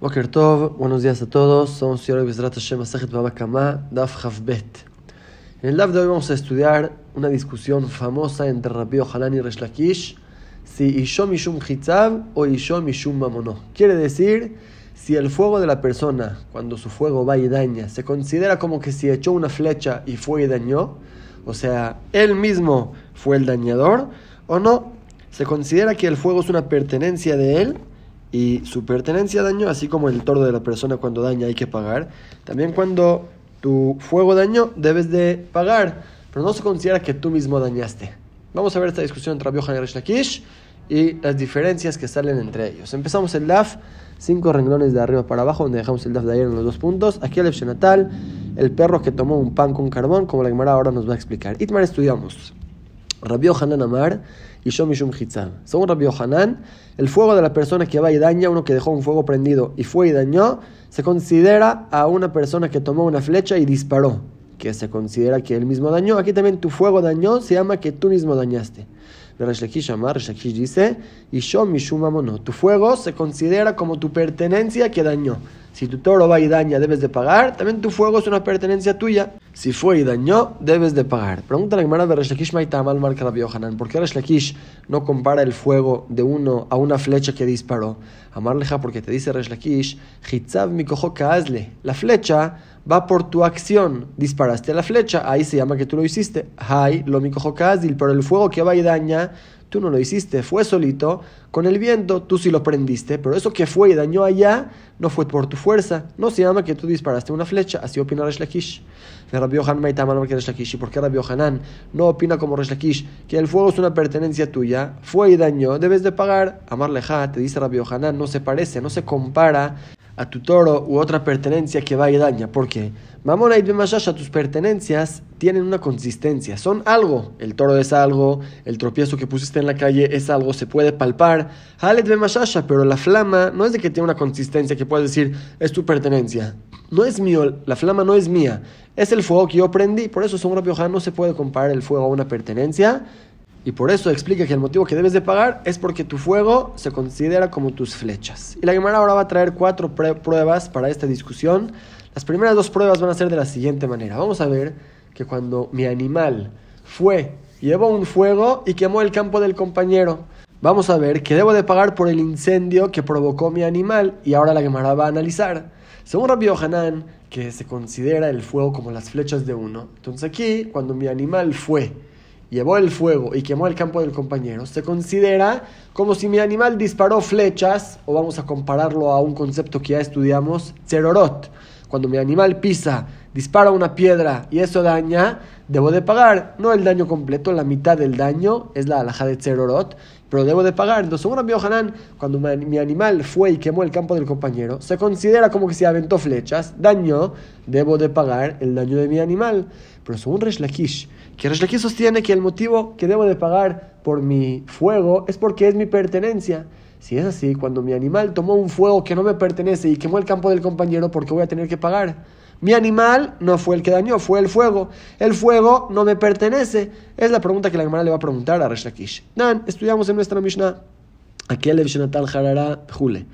Boker Tov, buenos días a todos. Somos Yorek Bezrat Hashem Asajet Babakama, Daf Chavbet. En el Daf de hoy vamos a estudiar una discusión famosa entre Rabbi Hanan y Resh Lakish, si Ishom Ishum Hitzav o Ishom Ishum Mamono. Quiere decir, si el fuego de la persona, cuando su fuego va y daña, se considera como que si echó una flecha y fue y dañó, o sea, él mismo fue el dañador, o no, se considera que el fuego es una pertenencia de él y su pertenencia daño, así como el toro de la persona cuando daña hay que pagar, también cuando tu fuego daño debes de pagar, pero no se considera que tú mismo dañaste. Vamos a ver esta discusión entre Rabbi y Resh y las diferencias que salen entre ellos. Empezamos el DAF, cinco renglones de arriba para abajo, donde dejamos el DAF de ayer en los dos puntos. Aquí el natal, el perro que tomó un pan con carbón, como la Gemara ahora nos va a explicar. Itmar estudiamos. Rabbi Hanan Amar y Shom Mishum Hitzam. Según Rabbi Hanan, el fuego de la persona que va y daña, uno que dejó un fuego prendido y fue y dañó, se considera a una persona que tomó una flecha y disparó, que se considera que él mismo dañó. Aquí también tu fuego dañó, se llama que tú mismo dañaste. Resh Lakish Amar, Resh dice, y Shom Mishum Amono. Tu fuego se considera como tu pertenencia que dañó. Si tu toro va y daña, debes de pagar. También tu fuego es una pertenencia tuya. Si fue y dañó, debes de pagar. Pregunta la Gemara de Resh Lakish Maitamal Marca Rabbi Yohanan. ¿Por qué Resh Lakish no compara el fuego de uno a una flecha que disparó? Amarleja porque te dice Resh Lakish, Hitzav mikojo kaazle. La flecha va por tu acción. Disparaste la flecha, ahí se llama que tú lo hiciste. Hay lo mikojo pero el fuego que va y daña Tú no lo hiciste, fue solito, con el viento tú sí lo prendiste, pero eso que fue y dañó allá no fue por tu fuerza, no se llama que tú disparaste una flecha, así opina Resh Lakish. ¿Por qué Rabbi Hanan no opina como Resh Lakish que el fuego es una pertenencia tuya, fue y dañó, debes de pagar? Amar Leja, te dice Rabbi Hanan, no se parece, no se compara a tu toro u otra pertenencia que va y daña. ¿Por qué? Mamona y Bemashasha, tus pertenencias tienen una consistencia, son algo. El toro es algo, el tropiezo que pusiste en la calle es algo, se puede palpar. Halet Bemashasha, pero la flama no es de que tiene una consistencia que puedes decir es tu pertenencia. No es mío, la flama no es mía, es el fuego que yo prendí. Por eso, según Rabbi no se puede comparar el fuego a una pertenencia. Y por eso explica que el motivo que debes de pagar es porque tu fuego se considera como tus flechas. Y la Gemara ahora va a traer cuatro pruebas para esta discusión. Las primeras dos pruebas van a ser de la siguiente manera. Vamos a ver que cuando mi animal fue, llevó un fuego y quemó el campo del compañero, vamos a ver que debo de pagar por el incendio que provocó mi animal y ahora la Gemara va a analizar. Según Rabbi Hanan, que se considera el fuego como las flechas de uno, entonces aquí, cuando mi animal fue, llevó el fuego y quemó el campo del compañero, se considera como si mi animal disparó flechas, o vamos a compararlo a un concepto que ya estudiamos, cerorot. Cuando mi animal pisa, dispara una piedra y eso daña, debo de pagar, no el daño completo, la mitad del daño es la alhaja de cerorot, pero debo de pagar. Entonces, según Rabbi Hanan, cuando mi animal fue y quemó el campo del compañero, se considera como que se aventó flechas, daño, debo de pagar el daño de mi animal. Pero según Resh Lakish, que sostiene que el motivo que debo de pagar por mi fuego es porque es mi pertenencia. Si es así, cuando mi animal tomó un fuego que no me pertenece y quemó el campo del compañero, ¿por qué voy a tener que pagar? Mi animal no fue el que dañó, fue el fuego. El fuego no me pertenece. Es la pregunta que la hermana le va a preguntar a Resh. Nan, estudiamos en nuestra Mishnah. Aquel tal Harara Jule.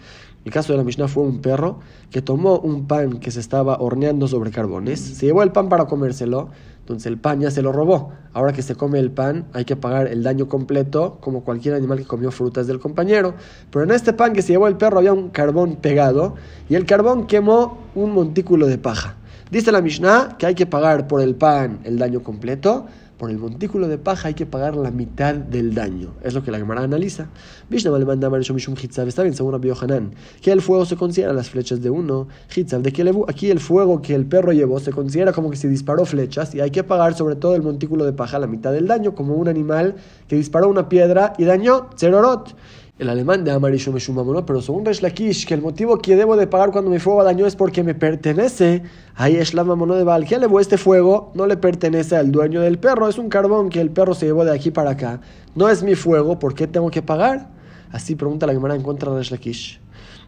El caso de la Mishnah fue un perro que tomó un pan que se estaba horneando sobre carbones, se llevó el pan para comérselo, entonces el pan ya se lo robó. Ahora que se come el pan, hay que pagar el daño completo, como cualquier animal que comió frutas del compañero. Pero en este pan que se llevó el perro había un carbón pegado y el carbón quemó un montículo de paja. Dice la Mishnah que hay que pagar por el pan el daño completo, por el montículo de paja hay que pagar la mitad del daño. Es lo que la Gemara analiza. Está bien, según Rabbi Yohanan, que el fuego se considera las flechas de uno. De que aquí el fuego que el perro llevó se considera como que se disparó flechas y hay que pagar sobre todo el montículo de paja la mitad del daño, como un animal que disparó una piedra y dañó Zerorot el alemán de Amarillo me ¿no? pero según Resh Lakish, que el motivo que debo de pagar cuando mi fuego daño es porque me pertenece, ahí es la mono de Baal, este fuego, no le pertenece al dueño del perro, es un carbón que el perro se llevó de aquí para acá, no es mi fuego, ¿por qué tengo que pagar? Así pregunta la Gemara en contra de Resh Lakish.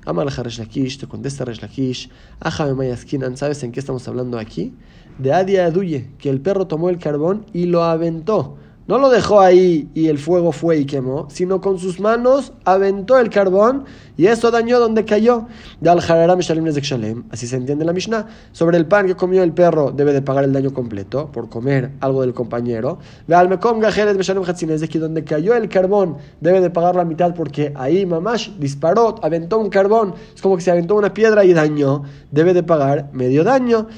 Amalja Resh Lakish, te contesta Resh Lakish, Aja Mayaskinan, ¿sabes en qué estamos hablando aquí? De Adia Aduye, que el perro tomó el carbón y lo aventó no lo dejó ahí y el fuego fue y quemó, sino con sus manos aventó el carbón y eso dañó donde cayó. Así se entiende la Mishnah. Sobre el pan que comió el perro debe de pagar el daño completo por comer algo del compañero. Donde cayó el carbón debe de pagar la mitad porque ahí mamash disparó, aventó un carbón. Es como que se aventó una piedra y dañó. Debe de pagar medio daño.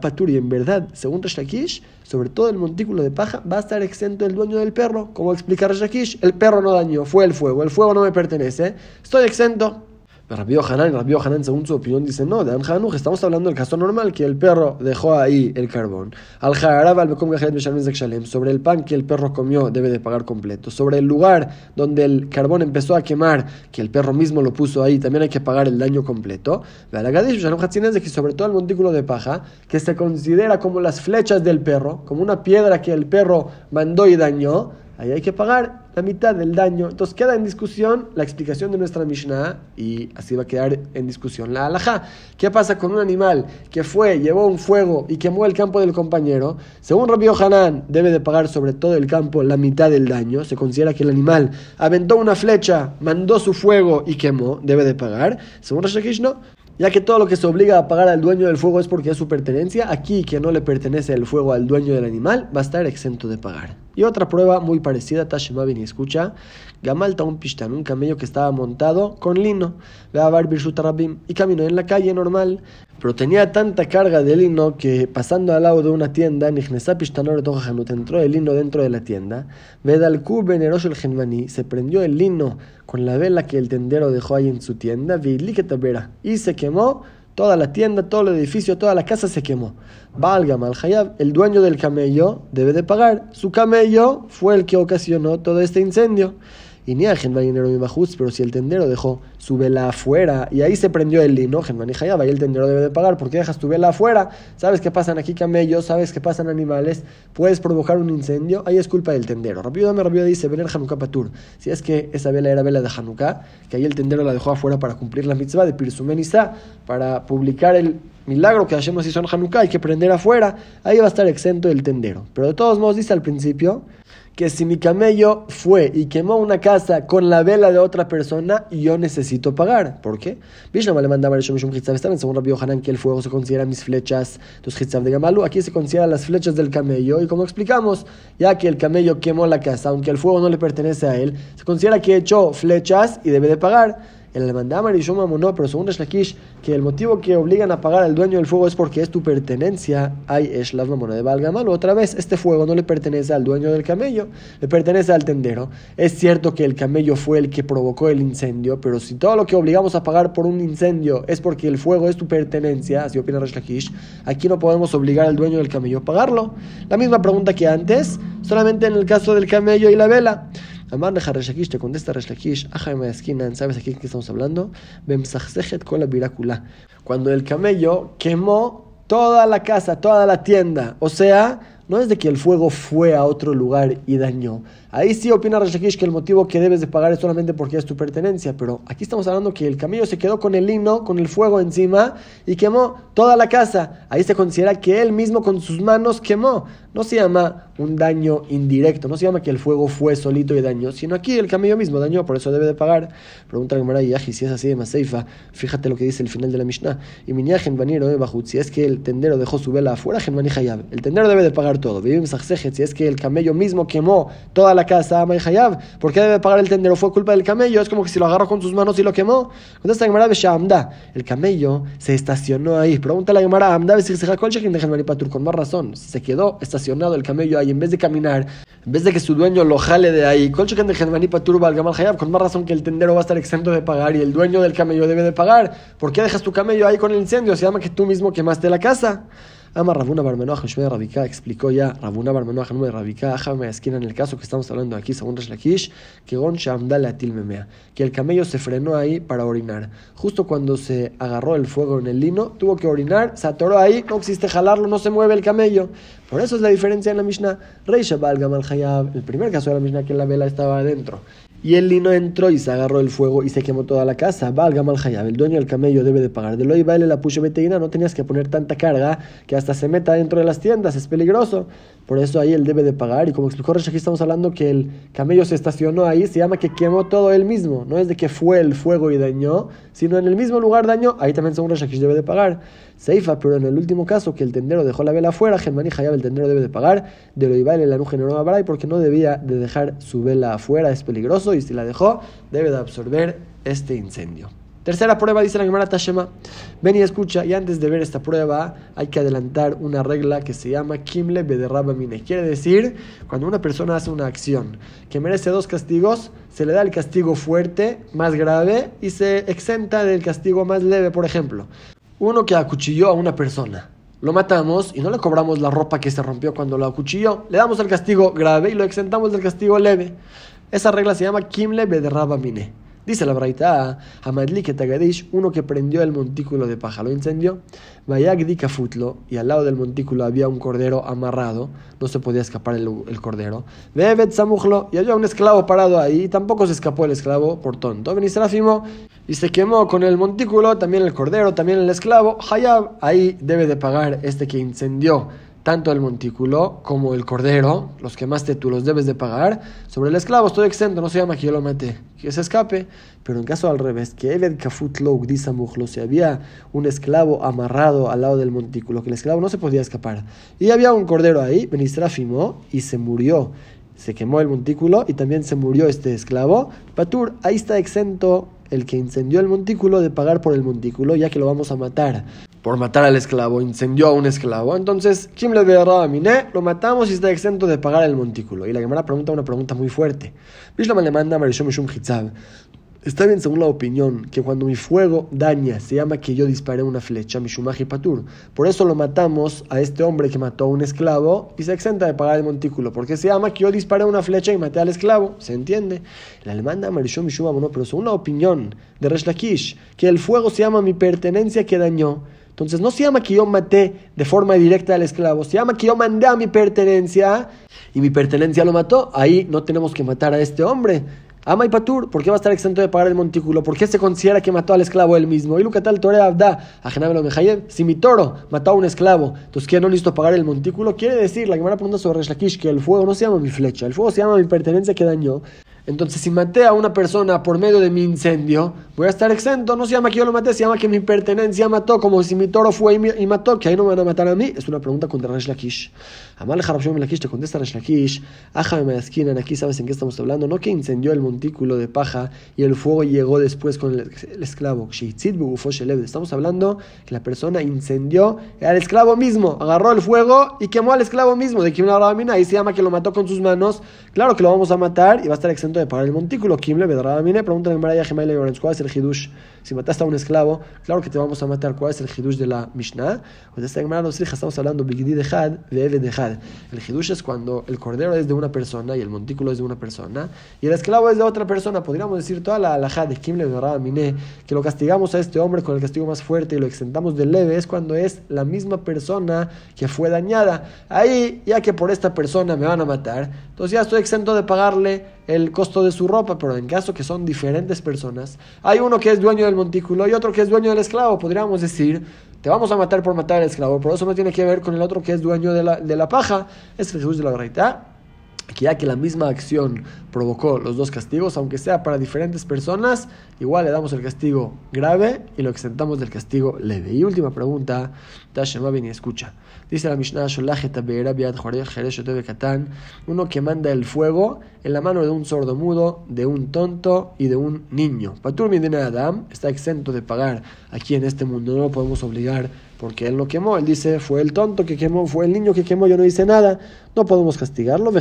Paturi, en verdad, según Rashakish, sobre todo el montículo de paja, va a estar exento el dueño del perro. Como explica Rashakish, el perro no dañó, fue el fuego, el fuego no me pertenece, estoy exento. Rabbi Hanan, Rabbi Hanan, según su opinión, dice, no, de Amhanuj estamos hablando del caso normal, que el perro dejó ahí el carbón. Al al sobre el pan que el perro comió, debe de pagar completo. Sobre el lugar donde el carbón empezó a quemar, que el perro mismo lo puso ahí, también hay que pagar el daño completo. que sobre todo el montículo de paja, que se considera como las flechas del perro, como una piedra que el perro mandó y dañó, ahí hay que pagar la mitad del daño. Entonces queda en discusión la explicación de nuestra Mishnah y así va a quedar en discusión la halajá. ¿Qué pasa con un animal que fue, llevó un fuego y quemó el campo del compañero? Según Rabbi Hanan, debe de pagar sobre todo el campo la mitad del daño. Se considera que el animal aventó una flecha, mandó su fuego y quemó, debe de pagar. Según Rashakish, no ya que todo lo que se obliga a pagar al dueño del fuego es porque es su pertenencia, aquí que no le pertenece el fuego al dueño del animal va a estar exento de pagar. Y otra prueba muy parecida, Tashima y escucha, Gamalta un pishtan, un camello que estaba montado con lino, y caminó en la calle normal, pero tenía tanta carga de lino que pasando al lado de una tienda, entró el lino dentro de la tienda, Vedalku el genmaní, se prendió el lino con la vela que el tendero dejó ahí en su tienda, y se quemó toda la tienda, todo el edificio, toda la casa se quemó. Valga mal el dueño del camello debe de pagar. Su camello fue el que ocasionó todo este incendio. Y ni a pero si el tendero dejó su vela afuera y ahí se prendió el lino, Hayab, ahí el tendero debe de pagar. ¿Por qué dejas tu vela afuera? ¿Sabes qué pasan aquí camellos? ¿Sabes qué pasan animales? Puedes provocar un incendio, ahí es culpa del tendero. Rápido me rápido dice, ven el Hanukkah Patur. Si es que esa vela era vela de Hanukkah, que ahí el tendero la dejó afuera para cumplir la mitzvah de Pirsumenisa, para publicar el milagro que Hashem nos hizo en Hanukkah, hay que prender afuera, ahí va a estar exento el tendero. Pero de todos modos dice al principio que si mi camello fue y quemó una casa con la vela de otra persona, yo necesito pagar. ¿Por qué? Según Rabbi Hanan que el fuego se considera mis flechas, entonces de Gamalu, aquí se consideran las flechas del camello, y como explicamos, ya que el camello quemó la casa, aunque el fuego no le pertenece a él, se considera que echó flechas y debe de pagar. El Almandamar y Shomam no, pero según Lakish, que el motivo que obligan a pagar al dueño del fuego es porque es tu pertenencia. Hay Eshlav Mamona de Valgamal. Otra vez, este fuego no le pertenece al dueño del camello, le pertenece al tendero. Es cierto que el camello fue el que provocó el incendio, pero si todo lo que obligamos a pagar por un incendio es porque el fuego es tu pertenencia, así opina Resh Lakish, aquí no podemos obligar al dueño del camello a pagarlo. La misma pregunta que antes, solamente en el caso del camello y la vela. Amar le Reshakish, te contesta Reshakish, esquina, ¿sabes aquí de qué estamos hablando? con la. Cuando el camello quemó toda la casa, toda la tienda, o sea, no es de que el fuego fue a otro lugar y dañó. Ahí sí opina Rashakish que el motivo que debes de pagar es solamente porque es tu pertenencia, pero aquí estamos hablando que el camello se quedó con el lino, con el fuego encima y quemó toda la casa. Ahí se considera que él mismo con sus manos quemó. No se llama un daño indirecto, no se llama que el fuego fue solito y dañó, sino aquí el camello mismo dañó, por eso debe de pagar. Pregunta Gemara y si es así de Maseifa, fíjate lo que dice el final de la Mishnah. Y Minyajen Baniro de Bajut, si es que el tendero dejó su vela afuera, Hayab. El tendero debe de pagar todo. Vivim si es que el camello mismo quemó toda la casa, Amay Hayab, ¿por qué debe pagar el tendero? Fue culpa del camello, es como que si lo agarró con sus manos y lo quemó. Contesta Gemara Amda, el camello se estacionó ahí. Pregunta la Gemara Amda, si se con más razón, se quedó estacionado el camello ahí en vez de caminar, en vez de que su dueño lo jale de ahí, de con más razón que el tendero va a estar exento de pagar y el dueño del camello debe de pagar. ¿Por qué dejas tu camello ahí con el incendio? Se llama que tú mismo quemaste la casa. Ama Rabuna Barmenoach de Rabika explicó ya Rabuna Barmenoach de Rabika Ajame esquina en el caso que estamos hablando aquí según Reshlakish que Gon Memea que el camello se frenó ahí para orinar. Justo cuando se agarró el fuego en el lino tuvo que orinar se atoró ahí no existe jalarlo no se mueve el camello. Por eso es la diferencia en la Mishnah. Rey Shabal Gamal Hayab el primer caso de la Mishnah que la vela estaba adentro y el lino entró y se agarró el fuego y se quemó toda la casa. Valga mal el dueño del camello debe de pagar. De lo y baile la pucha beteína, no tenías que poner tanta carga que hasta se meta dentro de las tiendas, es peligroso. Por eso ahí él debe de pagar. Y como explicó Resh, aquí estamos hablando que el camello se estacionó ahí, se llama que quemó todo él mismo. No es de que fue el fuego y dañó, sino en el mismo lugar dañó, ahí también según Resh debe de pagar. Seifa, pero en el último caso que el tendero dejó la vela afuera, Germán y Hayab el tendero debe de pagar. De lo y baile la generó a porque no debía de dejar su vela afuera, es peligroso y si la dejó debe de absorber este incendio. Tercera prueba, dice la Gemara Tashema. Ven y escucha, y antes de ver esta prueba, hay que adelantar una regla que se llama Kimle Bederrabamine. Quiere decir, cuando una persona hace una acción que merece dos castigos, se le da el castigo fuerte, más grave, y se exenta del castigo más leve, por ejemplo. Uno que acuchilló a una persona. Lo matamos y no le cobramos la ropa que se rompió cuando lo acuchilló. Le damos el castigo grave y lo exentamos del castigo leve. Esa regla se llama Kimle Bederrabamine. Dice la braita, Hamadlik Tagadish, uno que prendió el montículo de paja, lo incendió, Vayagdika Futlo, y al lado del montículo había un cordero amarrado, no se podía escapar el, cordero, Bebet Samujlo, y había un esclavo parado ahí, y tampoco se escapó el esclavo por tonto, Benisrafimo, y se quemó con el montículo, también el cordero, también el esclavo, Hayab, ahí debe de pagar este que incendió tanto el montículo como el cordero, los quemaste tú los debes de pagar. Sobre el esclavo estoy exento, no se llama que yo lo maté, que se escape. Pero en caso al revés, que Eved Kafut Disamujlo, si había un esclavo amarrado al lado del montículo, que el esclavo no se podía escapar, y había un cordero ahí, Benisrafimó, y se murió. Se quemó el montículo y también se murió este esclavo. Patur, ahí está exento el que incendió el montículo de pagar por el montículo, ya que lo vamos a matar por matar al esclavo, incendió a un esclavo. Entonces, Kim le a Miné, lo matamos y está exento de pagar el montículo. Y la Gemara pregunta una pregunta muy fuerte. Bishlam le manda Está bien, según la opinión, que cuando mi fuego daña, se llama que yo disparé una flecha, Mishumaji Patur. Por eso lo matamos a este hombre que mató a un esclavo y se exenta de pagar el montículo, porque se llama que yo disparé una flecha y maté al esclavo. ¿Se entiende? La alemana Marishon Mishuma, no, pero según la opinión de Resh Lakish, que el fuego se llama mi pertenencia que dañó. Entonces no se llama que yo maté de forma directa al esclavo, se llama que yo mandé a mi pertenencia y mi pertenencia lo mató. Ahí no tenemos que matar a este hombre. Ama y Patur, ¿por qué va a estar exento de pagar el montículo? ¿Por qué se considera que mató al esclavo él mismo? Y Lucatal Tore Abda, si mi toro mató a un esclavo, entonces que no necesito pagar el montículo, quiere decir, la que me pregunta sobre Reshlakish, que el fuego no se llama mi flecha, el fuego se llama mi pertenencia que dañó. Entonces, si maté a una persona por medio de mi incendio, voy a estar exento. No se llama que yo lo maté, se llama que mi pertenencia mató, como si mi toro fue y, mató, que ahí no me van a matar a mí. Es una pregunta contra Resh Lakish. Amal Harabshom Lakish te contesta Resh Lakish. Ajame esquina, aquí sabes en qué estamos hablando. No que incendió el montículo de paja y el fuego llegó después con el, esclavo. Estamos hablando que la persona incendió al esclavo mismo, agarró el fuego y quemó al esclavo mismo. De Kim Ahí se llama que lo mató con sus manos. Claro que lo vamos a matar y va a estar exento de pagar el montículo. Kimle Bedramine, pregunta en Maraya ¿cuál es el Hidush? Si mataste a un esclavo, claro que te vamos a matar. ¿Cuál es el Hidush de la Mishnah? Pues esta Gemara nos dice, estamos hablando de Had, de de Had. El Hidush es cuando el cordero es de una persona y el montículo es de una persona y el esclavo es de otra persona. Podríamos decir toda la alajá de Kimle Bedramine, que lo castigamos a este hombre con el castigo más fuerte y lo extendamos de leve, es cuando es la misma persona que fue dañada. Ahí, ya que por esta persona me van a matar, entonces ya estoy exento de pagarle el costo de su ropa, pero en caso que son diferentes personas, hay uno que es dueño del montículo y otro que es dueño del esclavo, podríamos decir, te vamos a matar por matar al esclavo, pero eso no tiene que ver con el otro que es dueño de la, de la paja, es Jesús de la verdad que ya que la misma acción provocó los dos castigos, aunque sea para diferentes personas, igual le damos el castigo grave y lo exentamos del castigo leve. Y última pregunta, Tashema y escucha. Dice la Mishnah, uno que manda el fuego en la mano de un sordo mudo, de un tonto y de un niño. Patur Adam está exento de pagar aquí en este mundo, no lo podemos obligar porque él lo quemó. Él dice, fue el tonto que quemó, fue el niño que quemó, yo no hice nada. No podemos castigarlo,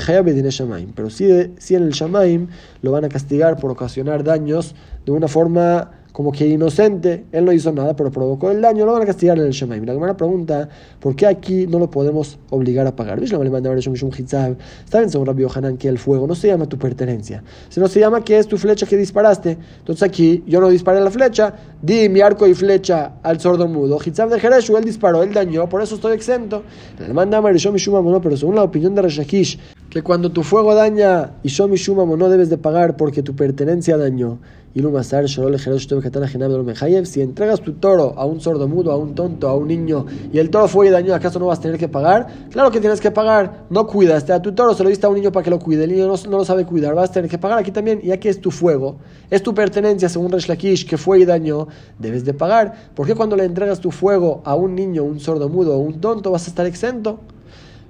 pero sí, sí en el Shamaim lo van a castigar por ocasionar daños de una forma como que inocente, él no hizo nada, pero provocó el daño, lo van a castigar en el Shemaim. La primera pregunta, ¿por qué aquí no lo podemos obligar a pagar? Está bien, según Rabbi Yohanan, que el fuego no se llama tu pertenencia, sino se llama que es tu flecha que disparaste. Entonces aquí yo no disparé la flecha, di mi arco y flecha al sordo mudo. Hitzav de Jereshu, él disparó, él dañó, por eso estoy exento. La manda pero según la opinión de Reshakish, que cuando tu fuego daña y yo mi shumamo no debes de pagar porque tu pertenencia dañó. Y si entregas tu toro a un sordo mudo, a un tonto, a un niño, y el toro fue y dañó, ¿acaso no vas a tener que pagar? Claro que tienes que pagar. No cuidaste a tu toro, se lo diste a un niño para que lo cuide. El niño no, no lo sabe cuidar, vas a tener que pagar aquí también. Y aquí es tu fuego, es tu pertenencia, según Resh Lakish, que fue y dañó, debes de pagar. ¿Por qué cuando le entregas tu fuego a un niño, un sordo mudo o un tonto vas a estar exento?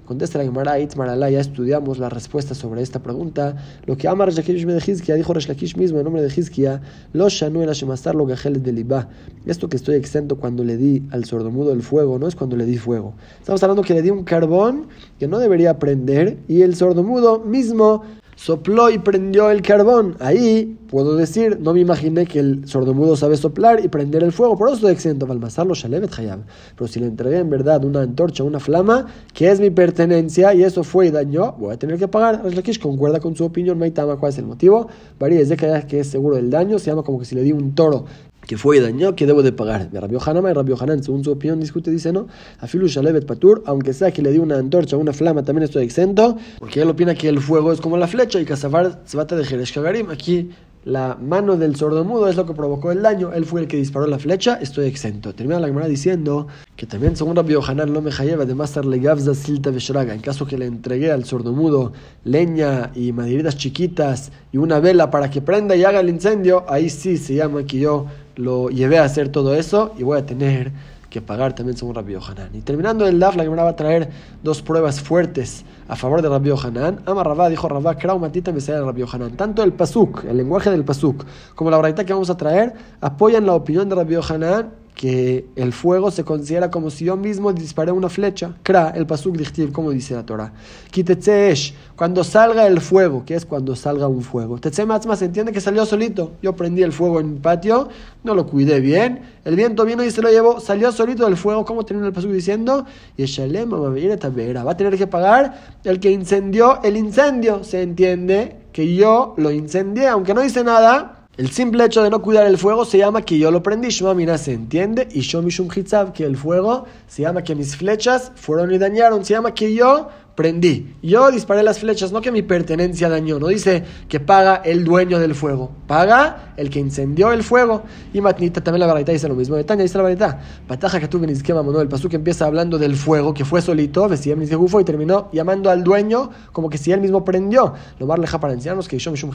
Contesta la Gemara Itzmaralá, ya estudiamos la respuesta sobre esta pregunta. Lo que ama Resh de ya dijo Resh mismo en nombre de Hizkia, lo shanu el Hashemasar lo gajeles de Libá. Esto que estoy exento cuando le di al sordomudo el fuego, no es cuando le di fuego. Estamos hablando que le di un carbón que no debería prender y el sordomudo mismo sopló y prendió el carbón. Ahí puedo decir, no me imaginé que el sordomudo sabe soplar y prender el fuego, por eso estoy exento. Balmasarlo shalevet hayab. Pero si le entregué en verdad una antorcha, una flama, que es mi pertenencia y eso fue y dañó, voy a tener que pagar. Rashlakish concuerda con su opinión. Maitama, ¿cuál es el motivo? Varía es de que es seguro del daño, se llama como que si le di un toro que fue y dañó, que debo de pagar. De Rabio Hanama y Rabio Hanan, según su opinión, discute, dice no. Afilu Shalevet Patur, aunque sea que le di una antorcha, una flama, también estoy exento, porque él opina que el fuego es como la flecha y Kazavar se va a dejar Kagarim. Aquí la mano del sordomudo es lo que provocó el daño, él fue el que disparó la flecha, estoy exento. Termina la Gemara diciendo que también según Rabbi Hanan no me lleva de Master Legavza Silta Veshraga, en caso que le entregué al sordomudo leña y maderitas chiquitas y una vela para que prenda y haga el incendio, ahí sí se llama que yo lo llevé a hacer todo eso y voy a tener que pagar también según Rabbi Hanan. Y terminando el DAF, la Gemara va a traer dos pruebas fuertes a favor de Rabbi Hanan. Ama Rabá, dijo Rabá, Kraumatita me sale Rabbi Hanan. Tanto el Pasuk, el lenguaje del Pasuk, como la braita que vamos a traer, apoyan la opinión de Rabbi Hanan que el fuego se considera como si yo mismo disparé una flecha. Kra, el pasuk dichtiv, como dice la Torah. Kitetzeesh, cuando salga el fuego, que es cuando salga un fuego. Tetzematzma se entiende que salió solito. Yo prendí el fuego en mi patio, no lo cuidé bien. El viento vino y se lo llevó, salió solito del fuego. ¿Cómo termina el pasuk diciendo? Yeshalem va a tener que pagar el que incendió el incendio. Se entiende que yo lo incendié, aunque no hice nada el simple hecho de no cuidar el fuego se llama que yo lo prendí. Shema mira se entiende. Y yo mishum hitzav, que el fuego se llama que mis flechas fueron y dañaron. Se llama que yo prendí. Yo disparé las flechas, no que mi pertenencia dañó. No dice que paga el dueño del fuego. Paga el que incendió el fuego. Y Matnita también la varita dice lo mismo. De Tania dice la varita. Pataja que tú venís que no El pasú que empieza hablando del fuego que fue solito, vestía y terminó llamando al dueño como que si él mismo prendió. Lo más leja para enseñarnos que Shom Shum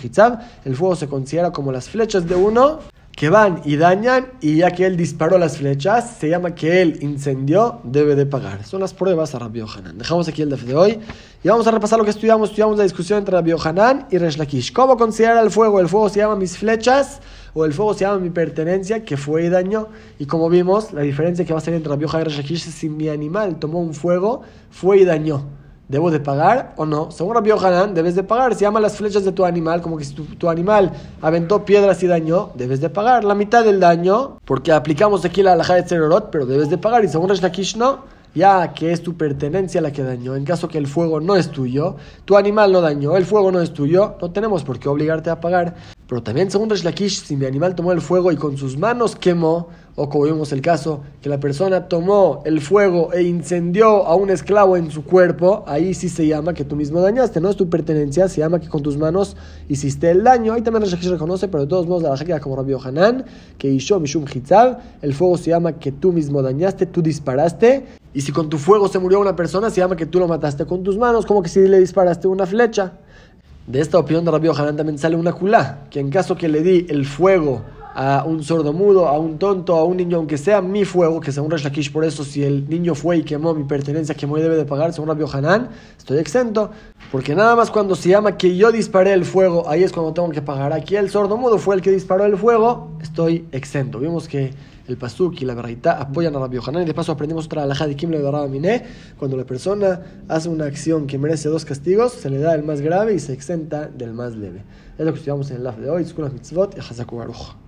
el fuego se considera como las flechas de uno que van y dañan y ya que él disparó las flechas, se llama que él incendió, debe de pagar. Son las pruebas a Rabbi Hanan. Dejamos aquí el de hoy y vamos a repasar lo que estudiamos. Estudiamos la discusión entre Rabbi Hanan y Resh Lakish. ¿Cómo considera el fuego? El fuego se llama mis flechas o el fuego se llama mi pertenencia que fue y dañó. Y como vimos, la diferencia que va a ser entre Rabbi Hanan y Resh Lakish es si mi animal tomó un fuego, fue y dañó. ¿Debo de pagar o no? Según Rabbi Hanan, debes de pagar. Si llama las flechas de tu animal, como que si tu, animal aventó piedras y dañó, debes de pagar la mitad del daño, porque aplicamos aquí la alhaja de Tzerorot, pero debes de pagar. Y según Resh Lakish, no ya que es tu pertenencia la que dañó, en caso que el fuego no es tuyo, tu animal no dañó, el fuego no es tuyo, no tenemos por qué obligarte a pagar. Pero también, según Resh Lakish, si mi animal tomó el fuego y con sus manos quemó, o como vimos el caso, que la persona tomó el fuego e incendió a un esclavo en su cuerpo, ahí sí se llama que tú mismo dañaste, no es tu pertenencia, se llama que con tus manos hiciste el daño. Ahí también Rashakish reconoce, pero de todos modos la queda como Rabbi Hanan, que Isho Mishum Hitzab, el fuego se llama que tú mismo dañaste, tú disparaste, y si con tu fuego se murió una persona, se llama que tú lo mataste con tus manos, como que si le disparaste una flecha. De esta opinión de Rabbi Hanan también sale una culá, que en caso que le di el fuego a un sordo mudo, a un tonto, a un niño, aunque sea mi fuego, que según Resh Lakish, por eso si el niño fue y quemó mi pertenencia, quemó y debe de pagar, según Rabbi Hanan, estoy exento, porque nada más cuando se llama que yo disparé el fuego, ahí es cuando tengo que pagar. Aquí el sordo mudo fue el que disparó el fuego, estoy exento. Vimos que el pasuk y la verdad apoyan a Rabbi Hanan y de paso aprendimos otra alhaja de Kim le Miné, cuando la persona hace una acción que merece dos castigos, se le da el más grave y se exenta del más leve. Es lo que estudiamos en el laf de hoy, Mitzvot y